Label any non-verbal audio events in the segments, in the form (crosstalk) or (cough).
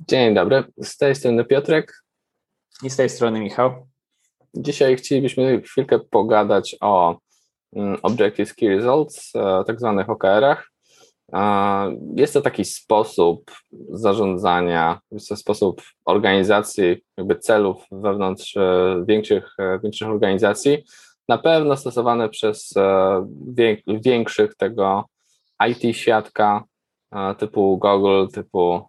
Dzień dobry, z tej strony Piotrek. I z tej strony Michał. Dzisiaj chcielibyśmy chwilkę pogadać o mm, Objective Key Results, e, tak zwanych OKR-ach. E, jest to taki sposób zarządzania, jest to sposób organizacji jakby celów wewnątrz e, większych, większych organizacji, na pewno stosowany przez większych tego IT świadka typu Google, typu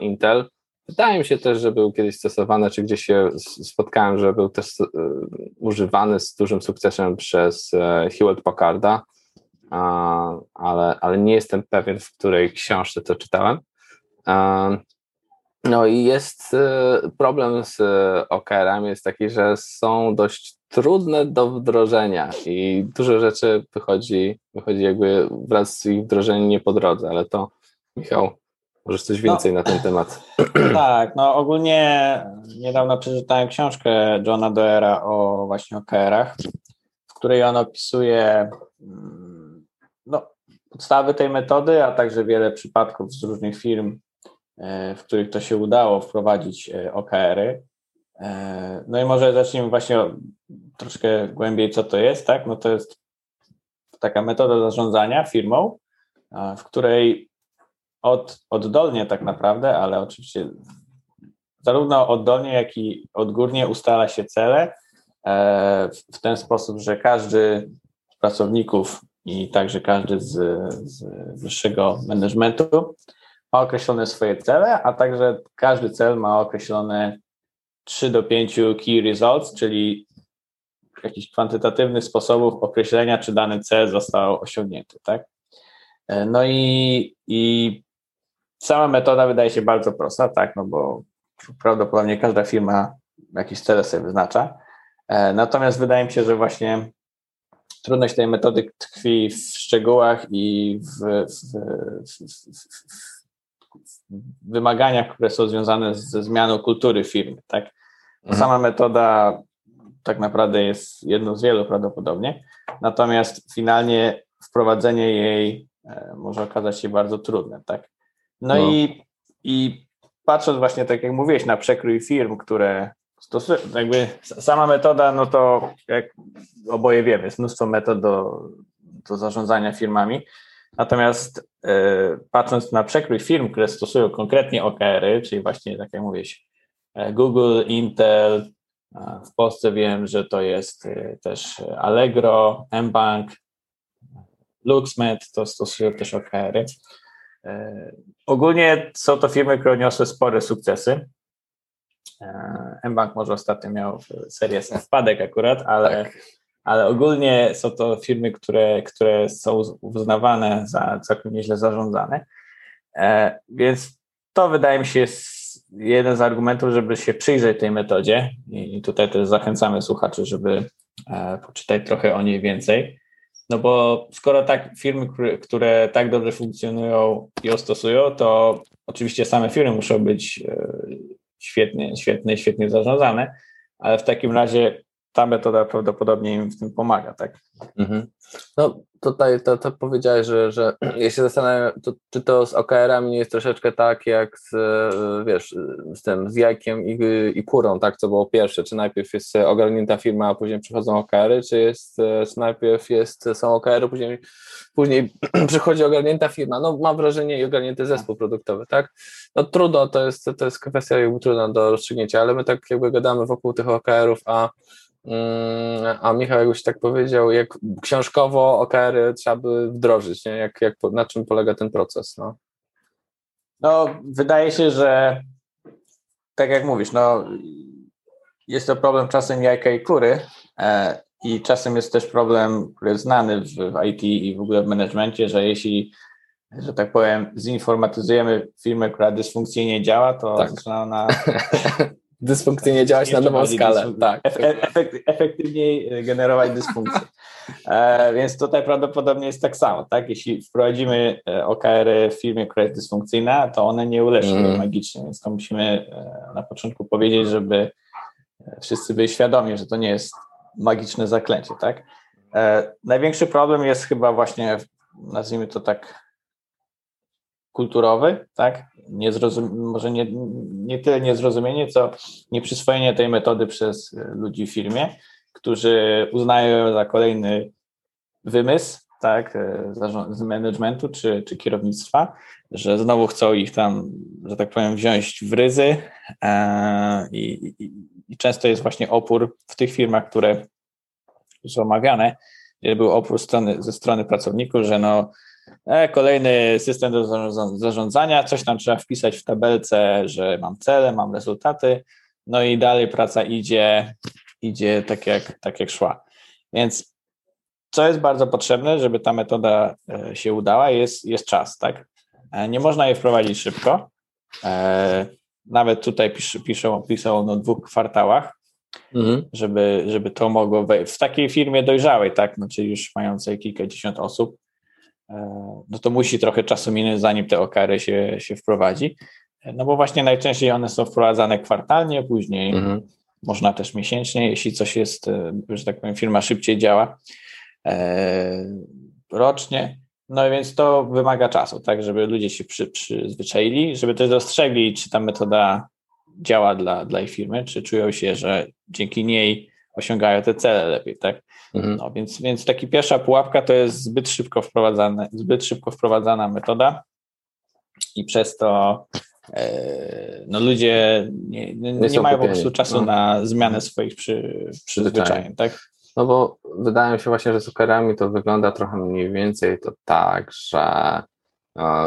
Intel. Wydaje mi się też, że był kiedyś stosowany, czy gdzieś się spotkałem, że był też e, używany z dużym sukcesem przez e, Hewlett Packarda, ale, ale nie jestem pewien, w której książce to czytałem. No i jest e, problem z OKR-ami jest taki, że są dość trudne do wdrożenia i dużo rzeczy wychodzi, wychodzi jakby wraz z ich wdrożeniem nie po drodze, ale to Michał, możesz coś więcej no, na ten temat. (clears throat) (clears throat) Tak, no ogólnie niedawno przeczytałem książkę Johna Doera o właśnie OKR-ach, w której on opisuje mm, no, podstawy tej metody, a także wiele przypadków z różnych firm, w których to się udało wprowadzić e, OKR-y. E, no i może zacznijmy właśnie troszkę głębiej, co to jest, tak? No to jest taka metoda zarządzania firmą, w której od, oddolnie tak naprawdę, ale oczywiście zarówno oddolnie, jak i odgórnie ustala się cele e, w ten sposób, że każdy z pracowników i także każdy z, z wyższego managementu ma określone swoje cele, a także każdy cel ma określone 3 do 5 key results, czyli jakichś kwantytatywnych sposobów określenia, czy dany cel został osiągnięty, tak? E, no i, i sama metoda wydaje się bardzo prosta, tak, no bo prawdopodobnie każda firma jakieś cele sobie wyznacza. E, natomiast wydaje mi się, że właśnie trudność tej metody tkwi w szczegółach i w, w, w, w wymaganiach, które są związane ze zmianą kultury firmy. Tak? Mhm. Sama metoda tak naprawdę jest jedną z wielu prawdopodobnie, natomiast finalnie wprowadzenie jej e, może okazać się bardzo trudne. Tak? No, no, I, i patrząc właśnie, tak jak mówiłeś, na przekrój firm, które stosują, jakby sama metoda, no to jak oboje wiemy, jest mnóstwo metod do, do zarządzania firmami. Natomiast y, patrząc na przekrój firm, które stosują konkretnie OKR-y, czyli właśnie, tak jak mówisz, e, Google, Intel, w Polsce wiem, że to jest e, też Allegro, mBank, LuxMed, to stosują też OKR-y. E, ogólnie są to firmy, które niosły spore sukcesy. E, mBank może ostatnio miał serię spadek akurat, ale, tak. Ale ogólnie są to firmy, które, które są uznawane za całkiem nieźle zarządzane. E, więc to wydaje mi się jest jeden z argumentów, żeby się przyjrzeć tej metodzie i tutaj też zachęcamy słuchaczy, żeby poczytać trochę o niej więcej. No bo skoro tak firmy, które, które tak dobrze funkcjonują i ją stosują, to oczywiście same firmy muszą być e, świetnie, świetnie, świetnie zarządzane, ale w takim razie ta metoda prawdopodobnie im w tym pomaga, tak? Mhm. No tutaj to, to powiedziałeś, że, że (clears throat) ja się zastanawiam, to, czy to z OKR-ami nie jest troszeczkę tak jak z, e, wiesz, z tym, z jajkiem i, i kurą, tak, co było pierwsze, czy najpierw jest ogarnięta firma, a później przychodzą OKR-y, czy jest, e, czy najpierw jest, są OKR-y, później, (clears throat) później (clears throat) przychodzi ogarnięta firma, no mam wrażenie i ogarnięty zespół produktowy, tak, no trudno, to jest, to jest kwestia jakby trudna do rozstrzygnięcia, ale my tak jakby gadamy wokół tych OKR-ów, a a Michał jakbyś tak powiedział, jak książkowo OKR trzeba by wdrożyć, nie? Jak, jak, na czym polega ten proces? No? no, wydaje się, że tak jak mówisz, no, jest to problem czasem jajka i kury e, i czasem jest też problem, który jest znany w, w IT i w ogóle w managemencie, że jeśli że tak powiem, zinformatyzujemy firmę, która dysfunkcyjnie działa, to tak. zaczyna ona (laughs) dysfunkcyjnie działać na nową skalę. Tak. Efekt, efektywniej e, generować dysfunkcję. E, więc tutaj prawdopodobnie jest tak samo. Tak? Jeśli wprowadzimy e, OKR w firmie, która jest dysfunkcyjna, to one nie uleczą mm. magicznie, więc to musimy e, na początku powiedzieć, żeby wszyscy byli świadomi, że to nie jest magiczne zaklęcie. Tak? E, największy problem jest chyba właśnie, nazwijmy to tak kulturowy, tak? Może nie, nie tyle niezrozumienie, co nieprzyswojenie tej metody przez ludzi w firmie, którzy uznają za kolejny wymysł, tak, z managementu czy, czy kierownictwa, że znowu chcą ich tam, że tak powiem, wziąć w ryzy e, i, i, i często jest właśnie opór w tych firmach, które są omawiane, był opór strony, ze strony pracowników, że no kolejny system do zarządzania, coś tam trzeba wpisać w tabelce, że mam cele, mam rezultaty, no i dalej praca idzie, idzie tak jak, tak jak szła. Więc co jest bardzo potrzebne, żeby ta metoda e, się udała, jest, jest czas, tak? E, nie można jej wprowadzić szybko. Nawet tutaj pisz, piszą, piszą o dwóch kwartałach, mhm. żeby, żeby to mogło wejść. W takiej firmie dojrzałej, tak, czyli już mającej kilkadziesiąt osób, e, no to musi trochę czasu minąć, zanim te okary się, się wprowadzi. E, no bo właśnie najczęściej one są wprowadzane kwartalnie, później mhm. można też miesięcznie, jeśli coś jest, e, że tak powiem, firma szybciej działa, rocznie. No więc to wymaga czasu, tak, żeby ludzie się przy, przyzwyczaili, żeby też dostrzegli, czy ta metoda działa dla, dla ich firmy, czy czują się, że dzięki niej osiągają te cele lepiej, tak? Mhm. No, więc, więc taki pierwsza pułapka to jest zbyt szybko wprowadzane, zbyt szybko wprowadzana metoda i przez to e, no ludzie nie, nie, nie, mają po prostu czasu no. na zmianę swoich przy, przyzwyczajeń, tak? No bo wydaje mi się właśnie, że z cukerami to wygląda trochę mniej więcej to tak, że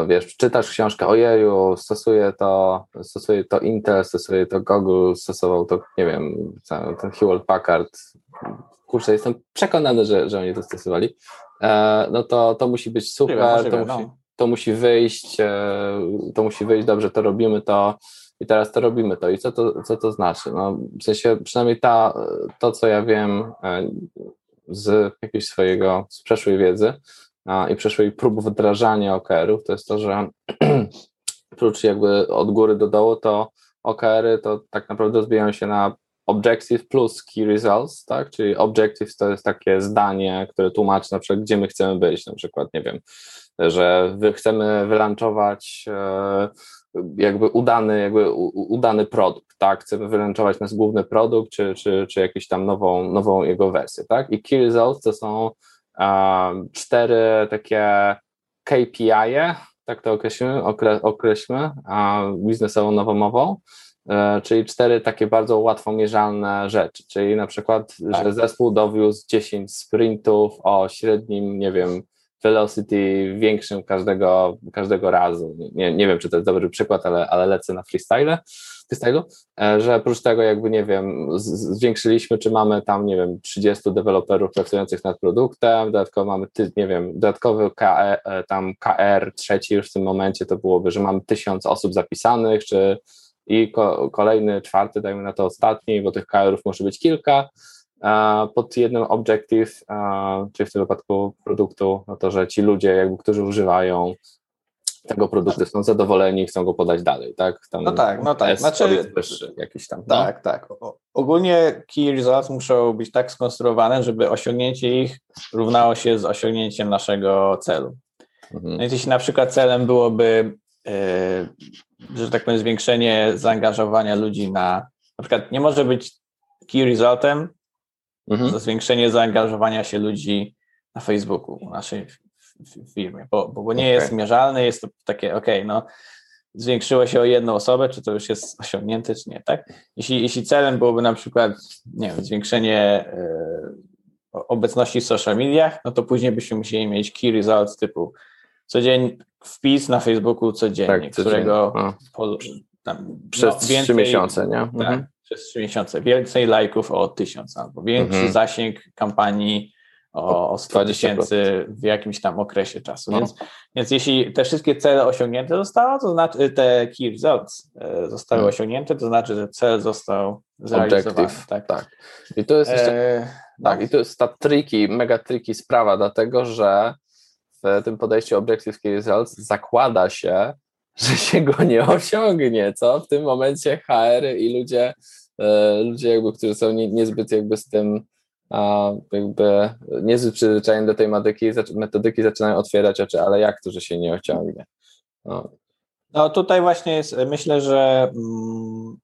wiesz, czytasz książkę, ojeju, stosuje to, stosuje to Intel, stosuje to Google, stosował to, nie wiem, ten Hewlett Packard, kurczę, jestem przekonany, że, że oni to stosowali, e, no to, to musi być super, to, musi, no. to musi wyjść, e, to musi wyjść dobrze, to robimy to i teraz to robimy to. I co to, co to znaczy? No, w sensie przynajmniej ta, to, co ja wiem e, z jakiegoś swojego, z przeszłej wiedzy, i przeszłej prób wdrażania OKR-ów, to jest to, że (clears throat) oprócz jakby od góry do dołu, to OKR-y to tak naprawdę rozbijają się na Objective plus Key Results, tak? Czyli Objectives to jest takie zdanie, które tłumaczy na przykład, gdzie my chcemy być, na przykład, nie wiem, że chcemy wylanchować e, jakby udany, jakby udany produkt, tak? Chcemy wylanchować nasz główny produkt, czy, czy, czy jakąś tam nową, nową jego wersję, tak? I Key Results to są cztery takie KPI, -e, tak to określmy, okre, określmy biznesową nowomową, e, czyli cztery takie bardzo łatwo mierzalne rzeczy, czyli na przykład, tak. że zespół dowiózł 10 sprintów o średnim, nie wiem, velocity większym każdego, każdego razu. Nie, nie wiem, czy to jest dobry przykład, ale, ale lecę na freestyle freestylu, e, że oprócz tego jakby, nie wiem, zwiększyliśmy, czy mamy tam, nie wiem, 30 deweloperów pracujących nad produktem, dodatkowo mamy, nie wiem, dodatkowy KR, e, tam KR trzeci już w tym momencie to byłoby, że mamy tysiąc osób zapisanych, czy i ko kolejny, czwarty, dajmy na to ostatni, bo tych KR-ów może być kilka, pod jednym objective, czyli w tym wypadku produktu, no to, że ci ludzie, jakby, którzy używają tego produktu są zadowoleni, chcą go podać dalej, tak? Tam no tak, no tak. Znaczy, jakiś tam. Tak, no. tak. ogólnie key results muszą być tak skonstruowane, żeby osiągnięcie ich równało się z osiągnięciem naszego celu. Mhm. No więc jeśli na przykład celem byłoby, yy, że tak powiem, zwiększenie zaangażowania ludzi na, na przykład nie może być key resultem mhm. zwiększenie zaangażowania się ludzi na Facebooku, naszej w firmie, bo, bo nie okay. jest mierzalne, jest to takie, ok, no zwiększyło się o jedną osobę, czy to już jest osiągnięte, czy nie, tak? Jeśli, jeśli celem byłoby na przykład, nie wiem, zwiększenie y, obecności w social mediach, no to później byśmy musieli mieć key results typu codziennie wpis na Facebooku codziennie, tak, którego po, tam, przez no, więcej, miesiące, nie? Tak, mhm. Przez trzy miesiące. Więcej lajków o tysiąc albo większy mhm. zasięg kampanii o, o 100 tysięcy w jakimś tam okresie czasu. No. Więc, więc jeśli te wszystkie cele osiągnięte zostały, to znaczy te key results e, zostały hmm. osiągnięte, to znaczy, że cel został zrealizowany. Tak. tak. I to jest jeszcze, e, tak, no. i to jest ta tricky, mega tricky sprawa, dlatego że w tym podejściu Objective Key Results zakłada się, że się go nie osiągnie, co w tym momencie HR i ludzie, e, ludzie jakby, którzy są nie, niezbyt jakby z tym a jakby niezbyt przyzwyczajeni do tej metodyki, metodyki zaczynają otwierać oczy, ale jak to, że się nie osiągnie? No. no tutaj właśnie jest, myślę, że mm,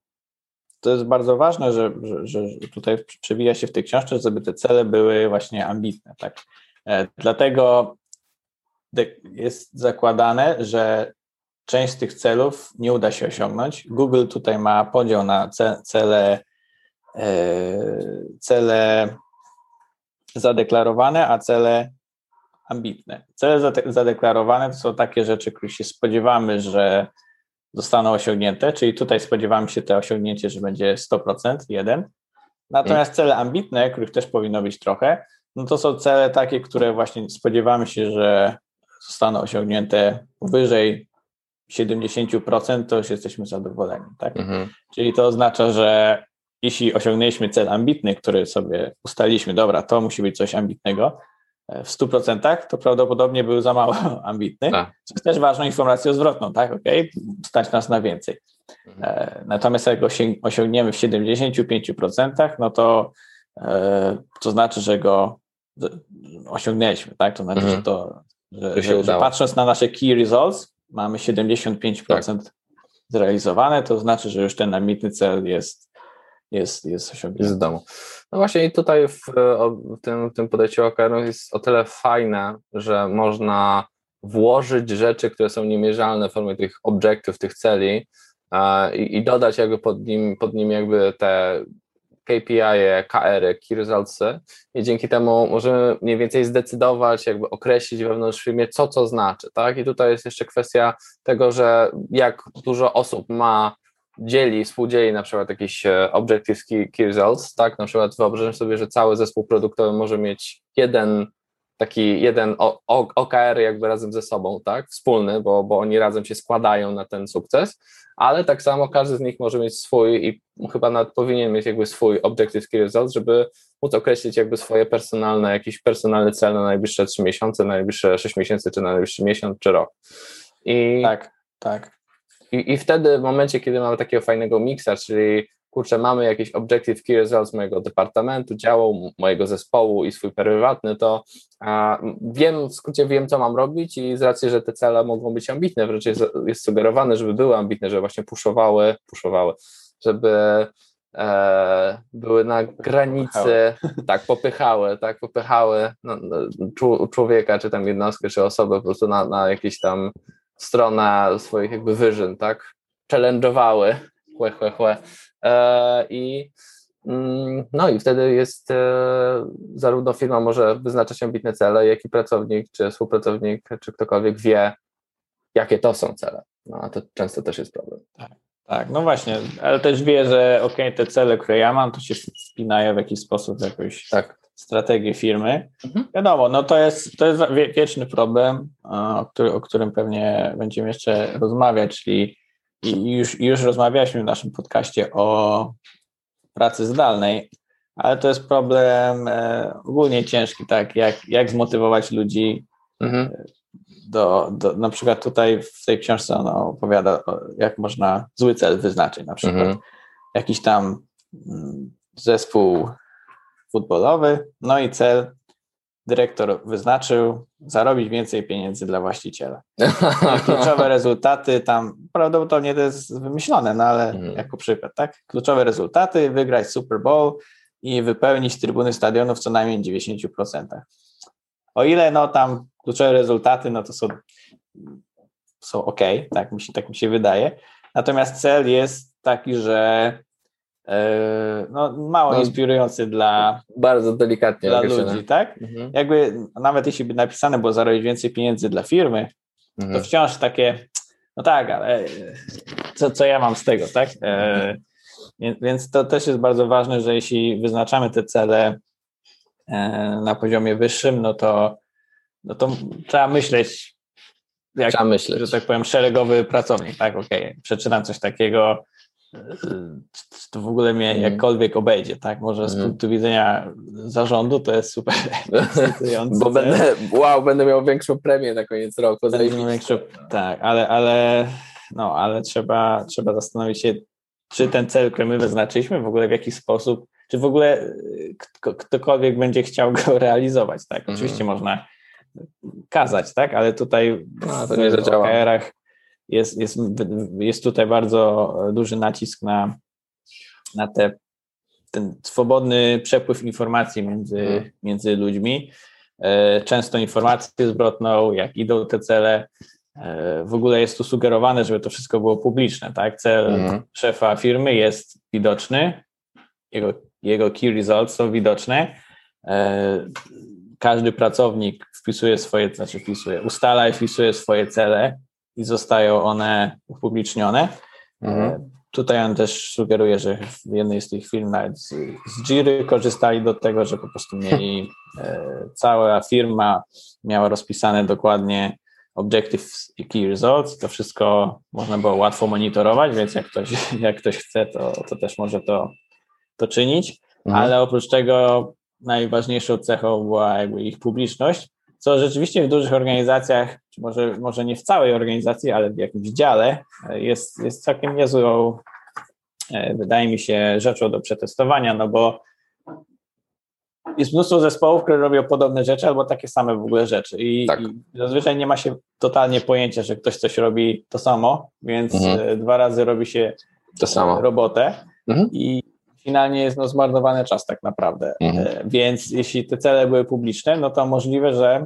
to jest bardzo ważne, że, że, że tutaj przewija się w tej książce, żeby te cele były właśnie ambitne. Tak? E, dlatego jest zakładane, że część z tych celów nie uda się osiągnąć. Google tutaj ma podział na cele, e, cele zadeklarowane, a cele ambitne. Cele zadeklarowane to są takie rzeczy, których się spodziewamy, że zostaną osiągnięte, czyli tutaj spodziewamy się te osiągnięcie, że będzie 100%, jeden. Natomiast cele ambitne, których też powinno być trochę, no to są cele takie, które właśnie spodziewamy się, że zostaną osiągnięte powyżej 70%, to już jesteśmy zadowoleni. Tak? Mhm. Czyli to oznacza, że jeśli osiągnęliśmy cel ambitny, który sobie ustaliliśmy, dobra, to musi być coś ambitnego, w 100%, to prawdopodobnie był za mało (laughs) ambitny. Tak. Co jest też ważną informacją zwrotną, tak? Ok, stać nas na więcej. Mhm. E, natomiast jak osiągniemy w 75%, no to e, to znaczy, że go osiągnęliśmy, tak? To znaczy, mhm. że to, że, że, że, patrząc na nasze key results, mamy 75% tak. zrealizowane, to znaczy, że już ten ambitny cel jest jest, jest osiągnięty. z domu. No właśnie i tutaj w, w tym, w tym podejściu OKR jest o tyle fajne, że można włożyć rzeczy, które są niemierzalne w formie tych obiektów, tych celi e, i, i, dodać jakby pod nim, pod nim jakby te KPI, KR, Key Resultsy i dzięki temu możemy mniej więcej zdecydować, jakby określić wewnątrz firmie, co co znaczy, tak? I tutaj jest jeszcze kwestia tego, że jak dużo osób ma dzieli, współdzieli na przykład jakiś e, Objective Key, key Results, tak, na przykład wyobraźmy sobie, że cały zespół produktowy może mieć jeden taki jeden OKR jakby razem ze sobą, tak, wspólny, bo, bo oni razem się składają na ten sukces, ale tak samo każdy z nich może mieć swój i chyba nawet powinien mieć jakby swój Objective Key Results, żeby móc określić jakby swoje personalne, jakiś personalny cel na najbliższe trzy miesiące, na najbliższe sześć miesięcy, czy na najbliższy miesiąc, czy rok. I tak, tak. I, I wtedy w momencie, kiedy mamy takiego fajnego miksa, czyli kurczę, mamy jakiś objective key results mojego departamentu, działu, mojego zespołu i swój prywatny, to wiem, w skrócie wiem, co mam robić i z racji, że te cele mogą być ambitne, wręcz jest, jest sugerowane, żeby były ambitne, żeby właśnie puszowały, puszowały, żeby e, były na granicy, popychały. tak, popychały, tak, popychały no, no człowieka, czy tam jednostkę, czy osobę po prostu na, na jakieś tam stronę swoich jakby wyżyn, tak? Challenge'owały, chłe, chłe, chłe. E, I mm, no i wtedy jest e, zarówno firma może wyznaczać ambitne cele, jak i pracownik, czy współpracownik, czy ktokolwiek wie, jakie to są cele. No a to często też jest problem. Tak, tak no właśnie, ale też wie, że ok, te cele, które ja mam, to się spinają w jakiś sposób jakoś tak strategię firmy. Mhm. Wiadomo, no to jest, to jest wieczny problem, o, który, o którym pewnie będziemy jeszcze rozmawiać, czyli i już, już rozmawialiśmy w naszym podcaście o pracy zdalnej, ale to jest problem e, ogólnie ciężki, tak, jak, jak zmotywować ludzi mhm. do, do, na przykład tutaj w tej książce ona opowiada, jak można zły cel wyznaczyć, na przykład mhm. jakiś tam mm, zespół futbolowy. No i cel dyrektor wyznaczył zarobić więcej pieniędzy dla właściciela. Kluczowe (laughs) rezultaty tam, prawdopodobnie to jest wymyślone, no ale hmm. jako przykład, tak? Kluczowe rezultaty, wygrać Super Bowl i wypełnić trybuny stadionów co najmniej 90%. O ile no tam kluczowe rezultaty, no to są, są ok, tak mi, się, tak mi się wydaje. Natomiast cel jest taki, że no, mało no, inspirujący dla bardzo delikatnie dla ludzi, tak? Mhm. Jakby nawet jeśli by napisane było zarobić więcej pieniędzy dla firmy, mhm. to wciąż takie, no tak, ale co, co ja mam z tego, tak? E, mhm. więc to też jest bardzo ważne, że jeśli wyznaczamy te cele e, na poziomie wyższym, no to, no to trzeba myśleć, jak, trzeba myśleć. że tak powiem, szeregowy pracownik, tak? Okej, okay, przeczytam coś takiego, to w ogóle mnie mhm. jakkolwiek obejdzie, tak? Może z mm. punktu widzenia zarządu to jest super (laughs) Bo będę, wow, będę miał większą premię na koniec roku. Większą, tak, ale, ale, no, ale trzeba, trzeba zastanowić się, czy ten cel, który my wyznaczyliśmy, w ogóle w jakiś sposób, czy w ogóle ktokolwiek będzie chciał go (laughs) realizować, tak? Oczywiście mm. można kazać, tak? Ale tutaj no, nie zadziała. OKR-ach jest, jest, jest tutaj bardzo duży nacisk na, na te, ten swobodny przepływ informacji między, hmm. między ludźmi. E, często informację zwrotną, jak idą te cele. E, w ogóle jest tu sugerowane, żeby to wszystko było publiczne. Tak? Cel hmm. szefa firmy jest widoczny, jego, jego key results są widoczne. E, każdy pracownik wpisuje swoje, znaczy wpisuje, ustala i wpisuje swoje cele i zostają one upublicznione. Mhm. Tutaj on też sugeruje, że w jednej z tych firm nawet z, z Jiry korzystali do tego, że po prostu (laughs) mieli e, cała firma miała rozpisane dokładnie objectives i key results. To wszystko można było łatwo monitorować, więc jak ktoś, (laughs) jak ktoś chce, to, to też może to, to czynić. Mhm. Ale oprócz tego najważniejszą cechą była jakby ich publiczność, co rzeczywiście w dużych organizacjach, czy może, może nie w całej organizacji, ale w jakimś dziale jest, jest całkiem niezłą, e, wydaje mi się, rzeczą do przetestowania, no bo jest mnóstwo zespołów, które robią podobne rzeczy albo takie same w ogóle rzeczy i, tak. i zazwyczaj nie ma się totalnie pojęcia, że ktoś coś robi to samo, więc mhm. E, dwa razy robi się to samo. robotę mhm. i finalnie jest no, zmarnowany czas tak naprawdę. Mhm. E, więc jeśli te cele były publiczne, no to możliwe, że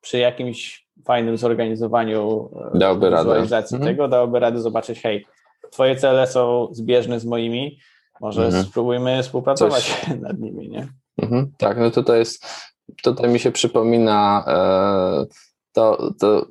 przy jakimś fajnym zorganizowaniu e, dałoby wizualizacji radę. Mhm. tego dałoby radę zobaczyć, hej, twoje cele są zbieżne z moimi, może mhm. spróbujmy współpracować Coś... (laughs) nad nimi, nie? Mhm. Tak, no to jest, tutaj mi się przypomina e, to, to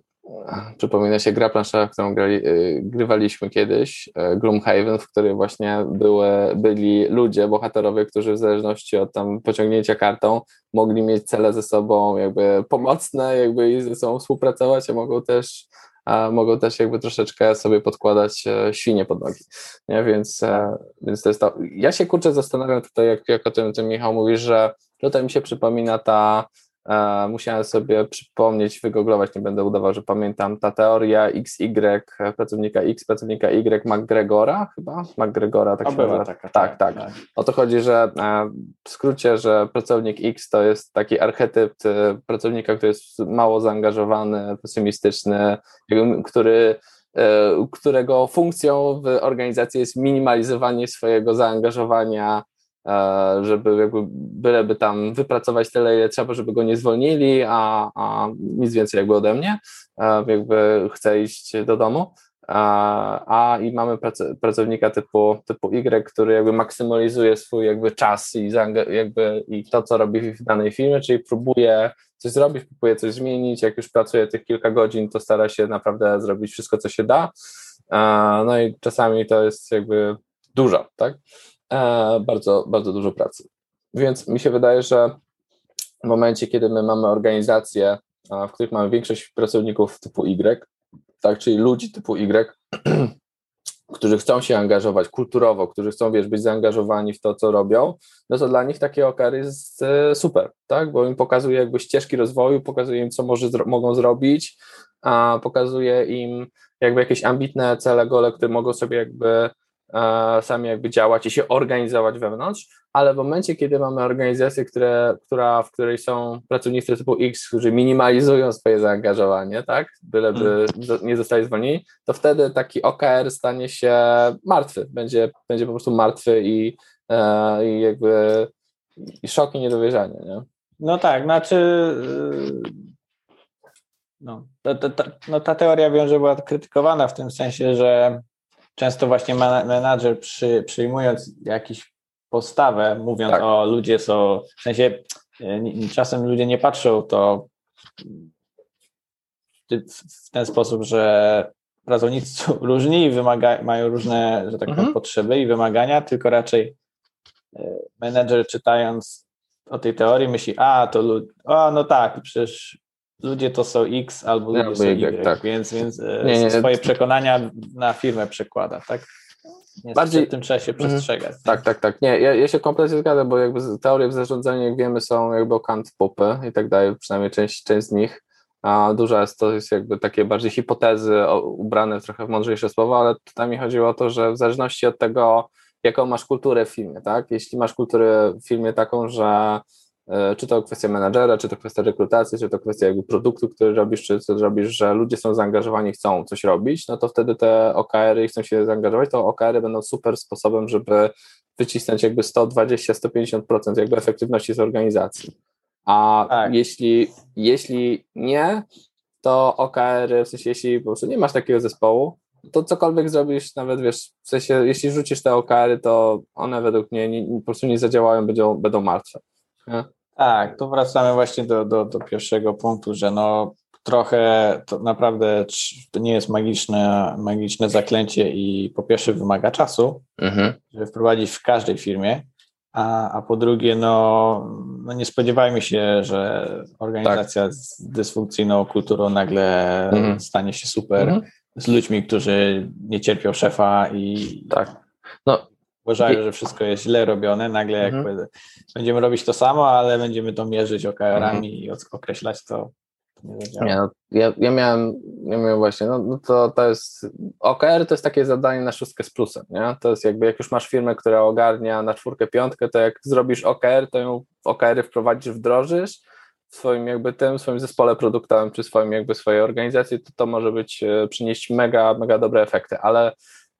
Przypomina się gra planszowa, którą grali, y, grywaliśmy kiedyś, y, Gloomhaven, w której właśnie były, byli ludzie, bohaterowie, którzy w zależności od tam pociągnięcia kartą mogli mieć cele ze sobą jakby pomocne, jakby i ze sobą współpracować, a mogą też a mogą też jakby troszeczkę sobie podkładać e, świnie pod nogi. Nie? Więc, e, więc to jest to. Ja się kurczę zastanawiam tutaj, jak, jak o tym, tym Michał mówisz, że tutaj mi się przypomina ta musiałem sobie przypomnieć, wygooglować, nie będę udawał, że pamiętam, ta teoria XY, pracownika X, pracownika Y, McGregora chyba? McGregora, tak się nazywa. Tak, tak, tak, tak. O to chodzi, że e, w skrócie, że pracownik X to jest taki archetyp e, pracownika, który jest mało zaangażowany, pesymistyczny, który którego funkcją w organizacji jest minimalizowanie swojego zaangażowania E, żeby jakby byleby tam wypracować tyle, ile trzeba, żeby go nie zwolnili, a, a nic więcej jakby ode mnie, e, jakby chcę iść do domu. A, a i mamy pracownika typu, typu Y, który jakby maksymalizuje swój jakby czas i, jakby, i to, co robi w danej firmie, czyli próbuje coś zrobić, próbuje coś zmienić, jak już pracuje tych kilka godzin, to stara się naprawdę zrobić wszystko, co się da. E, no i czasami to jest jakby dużo, tak? E, bardzo, bardzo dużo pracy. Więc mi się wydaje, że w momencie, kiedy my mamy organizacje, w których mamy większość pracowników typu Y, tak, czyli ludzi typu Y, (clears throat) którzy chcą się angażować kulturowo, którzy chcą, wiesz, być zaangażowani w to, co robią, no to dla nich takie OKR jest e, super, tak, bo im pokazuje jakby ścieżki rozwoju, pokazuje im, co może, mogą zrobić, a pokazuje im jakby jakieś ambitne cele, gole, które mogą sobie jakby E, sami jakby działać i się organizować wewnątrz, ale w momencie, kiedy mamy organizację, które, która, w której są pracownicy typu X, którzy minimalizują swoje zaangażowanie, tak, byleby hmm. nie zostali zwolnieni, to wtedy taki OKR stanie się martwy, będzie, będzie po prostu martwy i, e, i jakby i szok i niedowierzanie, nie? No tak, znaczy no, ta, ta, ta, no, ta teoria wiem, że była krytykowana w tym sensie, że często właśnie menadżer przy, przyjmując jakiś postawę, mówiąc tak. o ludzie są, w sensie czasem ludzie nie patrzą to w ten sposób, że pracownicy są (laughs) różni i wymaga, mają różne, że tak powiem, mhm. potrzeby i wymagania, tylko raczej e, menedżer czytając o tej teorii myśli, a to ludzie, a no tak, przecież ludzie to są X albo ludzie no, są Y, tak. więc, więc e, nie, nie, swoje przekonania na firmę przekłada, tak? Niestety Bardziej tym trzeba się mhm. przestrzegać. Mm, tak, tak, tak. Nie, ja, ja się kompletnie zgadzam, bo jakby teorie w zarządzaniu, jak wiemy, są jakby kant pupy i tak dalej, przynajmniej część, część z nich. A duża jest to jest jakby takie bardziej hipotezy ubrane w trochę w mądrzejsze słowa, ale tutaj mi chodziło o to, że w zależności od tego, jaką masz kulturę w filmie, tak? Jeśli masz kulturę w filmie taką, że czy to kwestia menadżera, czy to kwestia rekrutacji, czy to kwestia jakby produktu, który robisz, czy co robisz, że ludzie są zaangażowani, chcą coś robić, no to wtedy te OKR-y chcą się zaangażować, to OKR-y będą super sposobem, żeby wycisnąć jakby 120-150% jakby efektywności z organizacji. A tak. jeśli, jeśli nie, to OKR, w sensie jeśli po prostu nie masz takiego zespołu, to cokolwiek zrobisz, nawet wiesz, w sensie jeśli rzucisz te OKR, to one według mnie nie, po prostu nie zadziałają, będą, będą martwe. Nie? Tak, to wracamy właśnie do, do, do pierwszego punktu, że no trochę to naprawdę to nie jest magiczne, magiczne zaklęcie i po pierwsze wymaga czasu, mhm. żeby wprowadzić w każdej firmie, a, a po drugie, no, no nie spodziewajmy się, że organizacja tak. z dysfunkcyjną kulturą nagle mhm. stanie się super mhm. z ludźmi, którzy nie cierpią szefa i tak. no, uważają, że wszystko jest źle robione. Nagle mhm. jakby będziemy robić to samo, ale będziemy to mierzyć OKR-ami mhm. i określać to nie, nie no, ja, ja, miałem, ja miałem właśnie, no, no, to, to jest, OKR to jest takie zadanie na szóstkę z plusem, nie? To jest jakby, jak już masz firmę, która ogarnia na czwórkę, piątkę, to jak zrobisz OKR, to ją OKR-y wprowadzisz, wdrożysz w swoim jakby tym, swoim zespole produktowym, czy swoim jakby swojej organizacji, to to może być, e, przynieść mega, mega dobre efekty, ale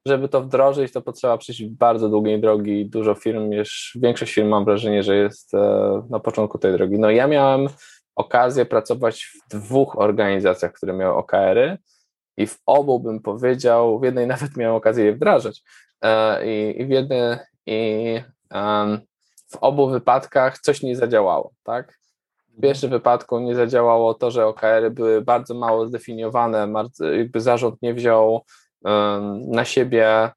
żeby to wdrożyć, to potrzeba przejść bardzo długiej drogi. Dużo firm, już większość firm mam wrażenie, że jest e, na początku tej drogi. No ja miałem okazję pracować w dwóch organizacjach, które miały OKR-y i w obu bym powiedział, w jednej (laughs) nawet miałem okazję je wdrażać e, i, i w jednej i w obu wypadkach coś nie zadziałało, tak? W pierwszym wypadku nie zadziałało to, że OKR-y były bardzo mało zdefiniowane, jakby zarząd nie wziął na siebie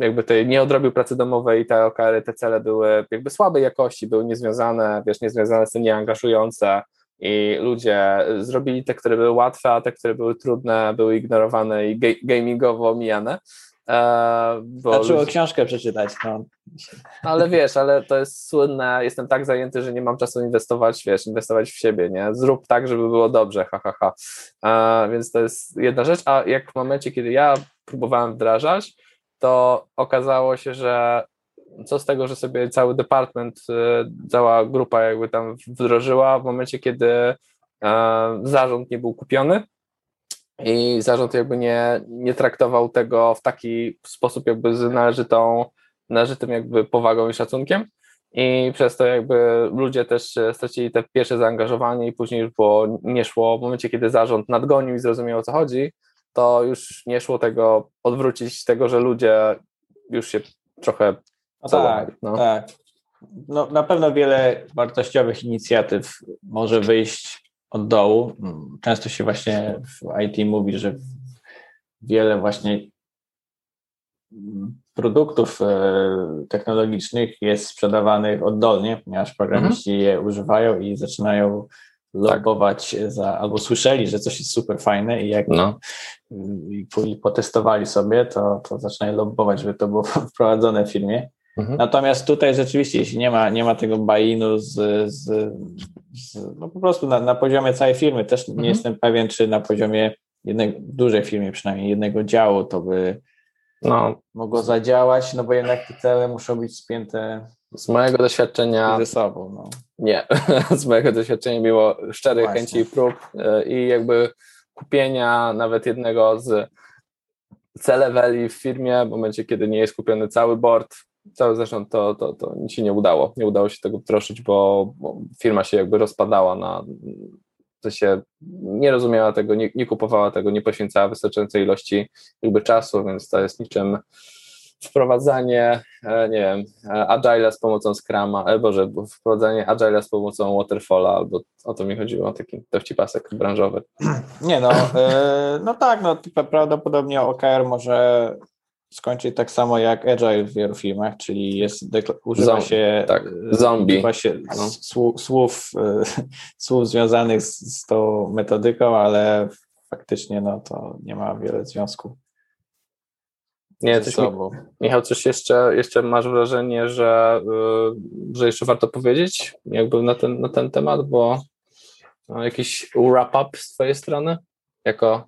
jakby tej nie odrobił pracy domowej i te okary, te cele były jakby słabej jakości, były niezwiązane, wiesz, niezwiązane z tym nieangażujące i ludzie zrobili te, które były łatwe, a te, które były trudne, były ignorowane i gamingowo omijane. E, bo Zaczęło książkę przeczytać. No. Ale wiesz, ale to jest słynne, jestem tak zajęty, że nie mam czasu inwestować, wiesz, inwestować w siebie, nie? Zrób tak, żeby było dobrze, ha, ha, ha. E, więc to jest jedna rzecz, a jak w momencie, kiedy ja próbowałem wdrażać, to okazało się, że co z tego, że sobie cały department, y, cała grupa jakby tam wdrożyła w momencie, kiedy e, zarząd nie był kupiony i zarząd jakby nie, nie traktował tego w taki sposób jakby z należytą, należytym jakby powagą i szacunkiem i przez to jakby ludzie też stracili te pierwsze zaangażowanie i później już było, nie szło, w momencie kiedy zarząd nadgonił i zrozumiał o co chodzi, to już nie szło tego odwrócić tego, że ludzie już się trochę no tak, no. tak. No, na pewno wiele wartościowych inicjatyw może wyjść od dołu. Często się właśnie w IT mówi, że wiele właśnie produktów e, technologicznych jest sprzedawanych oddolnie, ponieważ programiści mhm. je używają i zaczynają lobować tak. za, albo słyszeli, że coś jest super fajne i jak no. i, i potestowali sobie, to, to zaczynają lobować, żeby to było (laughs) wprowadzone w firmie. Mhm. Natomiast tutaj rzeczywiście, jeśli nie ma, nie ma tego buy-inu z, z, z, no po prostu na, na poziomie całej firmy, też mhm. nie jestem pewien, czy na poziomie dużej firmy przynajmniej jednego działu to by no. mogło zadziałać, no bo jednak te cele muszą być spięte z mojego doświadczenia. Ze sobą, no. Nie, (laughs) z mojego doświadczenia było szczerej Właśnie. chęci prób e, i jakby kupienia nawet jednego z C-leveli w firmie, w momencie, kiedy nie jest kupiony cały board, cały zarząd, to, to, to się nie udało. Nie udało się tego wdrożyć, bo, bo firma się jakby rozpadała na to się nie rozumiała tego, nie, nie kupowała tego, nie poświęcała wystarczającej ilości jakby czasu, więc to jest niczym wprowadzanie, e, nie wiem, e, Agile z pomocą Scrama, e, Boże, wprowadzanie Agile z pomocą Waterfalla, albo o to mi chodziło, taki dowcipasek branżowy. Nie no, no tak, no prawdopodobnie OKR może skończyć tak samo jak Agile w wielu firmach, czyli jest, używa się, tak, zombie. Używa się no. słów, (laughs) słów związanych z, z tą metodyką, ale faktycznie no, to nie ma wiele związku. Nie, coś mi, Michał, coś jeszcze, jeszcze masz wrażenie, że, yy, że jeszcze warto powiedzieć jakby na ten, na ten temat, bo no, jakiś wrap-up z twojej strony jako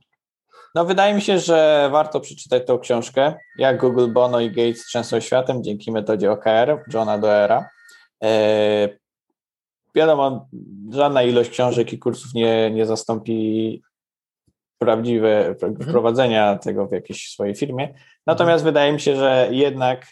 no wydaje mi się, że warto przeczytać tą książkę, jak Google, Bono i Gates trzęsą światem dzięki metodzie OKR Johna Doera. E, wiadomo, żadna ilość książek i kursów nie, nie zastąpi prawdziwe Mhm. wprowadzenia tego w jakiejś swojej firmie. Natomiast wydaje mi się, że jednak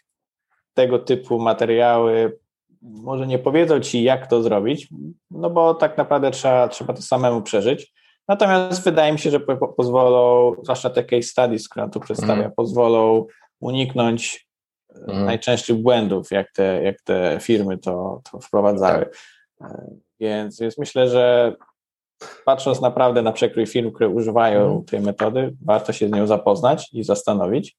tego typu materiały może nie powiedzą ci, jak to zrobić, no bo tak naprawdę trzeba, trzeba to samemu przeżyć. Natomiast wydaje mi się, że po, pozwolą, zwłaszcza te case studies, które tu przedstawia, Mhm. pozwolą uniknąć Mhm. najczęstszych błędów, jak te, jak te firmy to, to wprowadzały. E, Więc, więc myślę, że patrząc naprawdę na przekrój firm, które używają Mhm. tej metody, warto się z nią zapoznać i zastanowić,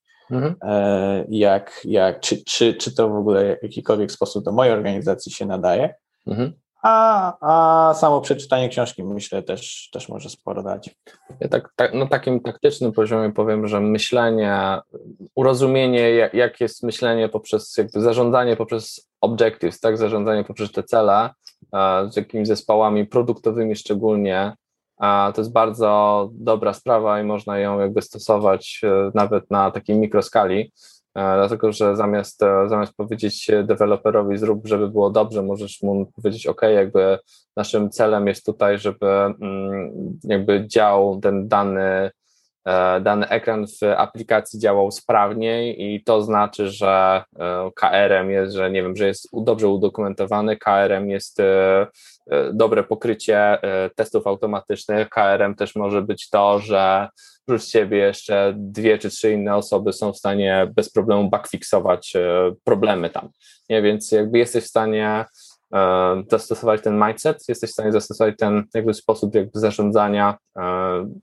e, jak, jak, czy, czy, czy to w ogóle w jakikolwiek sposób do mojej organizacji się nadaje. Mhm. A, a samo przeczytanie książki myślę też, też może sporo dać. Ja tak, tak, na takim taktycznym poziomie powiem, że myślenie, urozumienie, jak, jak jest myślenie poprzez jakby zarządzanie poprzez objectives, tak, zarządzanie poprzez te cele, z jakimiś zespołami produktowymi szczególnie, to jest bardzo dobra sprawa i można ją jakby stosować e, nawet na takiej mikroskali, dlatego że zamiast, e, zamiast powiedzieć deweloperowi zrób, żeby było dobrze, możesz mu powiedzieć ok, jakby naszym celem jest tutaj, żeby mm, jakby działał ten dany, e, dany ekran w aplikacji działał sprawniej i to znaczy, że e, KRM jest, że nie wiem, że jest dobrze udokumentowany, KRM jest e, e, dobre pokrycie e, testów automatycznych, KRM też może być to, że oprócz ciebie jeszcze dwie czy trzy inne osoby są w stanie bez problemu backfixować e, problemy tam, nie, więc jakby jesteś w stanie e, zastosować ten mindset, jesteś w stanie zastosować ten jakby sposób jakby zarządzania e,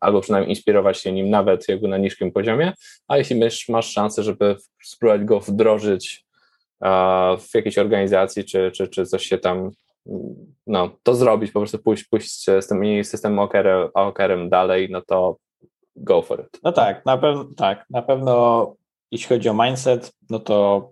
albo przynajmniej inspirować się nim nawet jakby na niskim poziomie, a jeśli masz, masz szansę, żeby spróbować go wdrożyć e, w jakiejś organizacji, czy, czy, czy coś się tam no, to zrobić, po prostu pójść, pójść z tym systemem OKR, OKR-em dalej, no to go for it. No tak, na pewno tak, na pewno jeśli chodzi o mindset, no to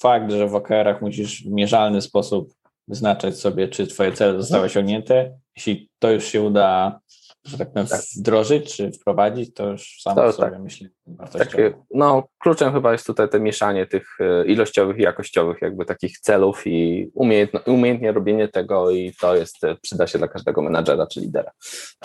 fakt, że w OKR-ach musisz w mierzalny sposób wyznaczać sobie, czy twoje cele zostały osiągnięte, jeśli to już się uda, że tak powiem, Tak. wdrożyć, czy wprowadzić, to już samo To sobie tak. myślę wartościowe. Takie, no, kluczem chyba jest tutaj to mieszanie tych e, ilościowych i jakościowych jakby takich celów i umiejętno, umiejętnie robienie tego i to jest, e, przyda się dla każdego menadżera czy lidera.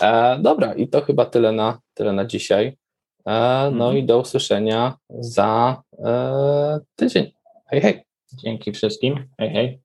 E, dobra, i to chyba tyle na, tyle na dzisiaj. E, no Mhm. i do usłyszenia za e, tydzień. Hej, hej. Dzięki wszystkim. Hej, hej.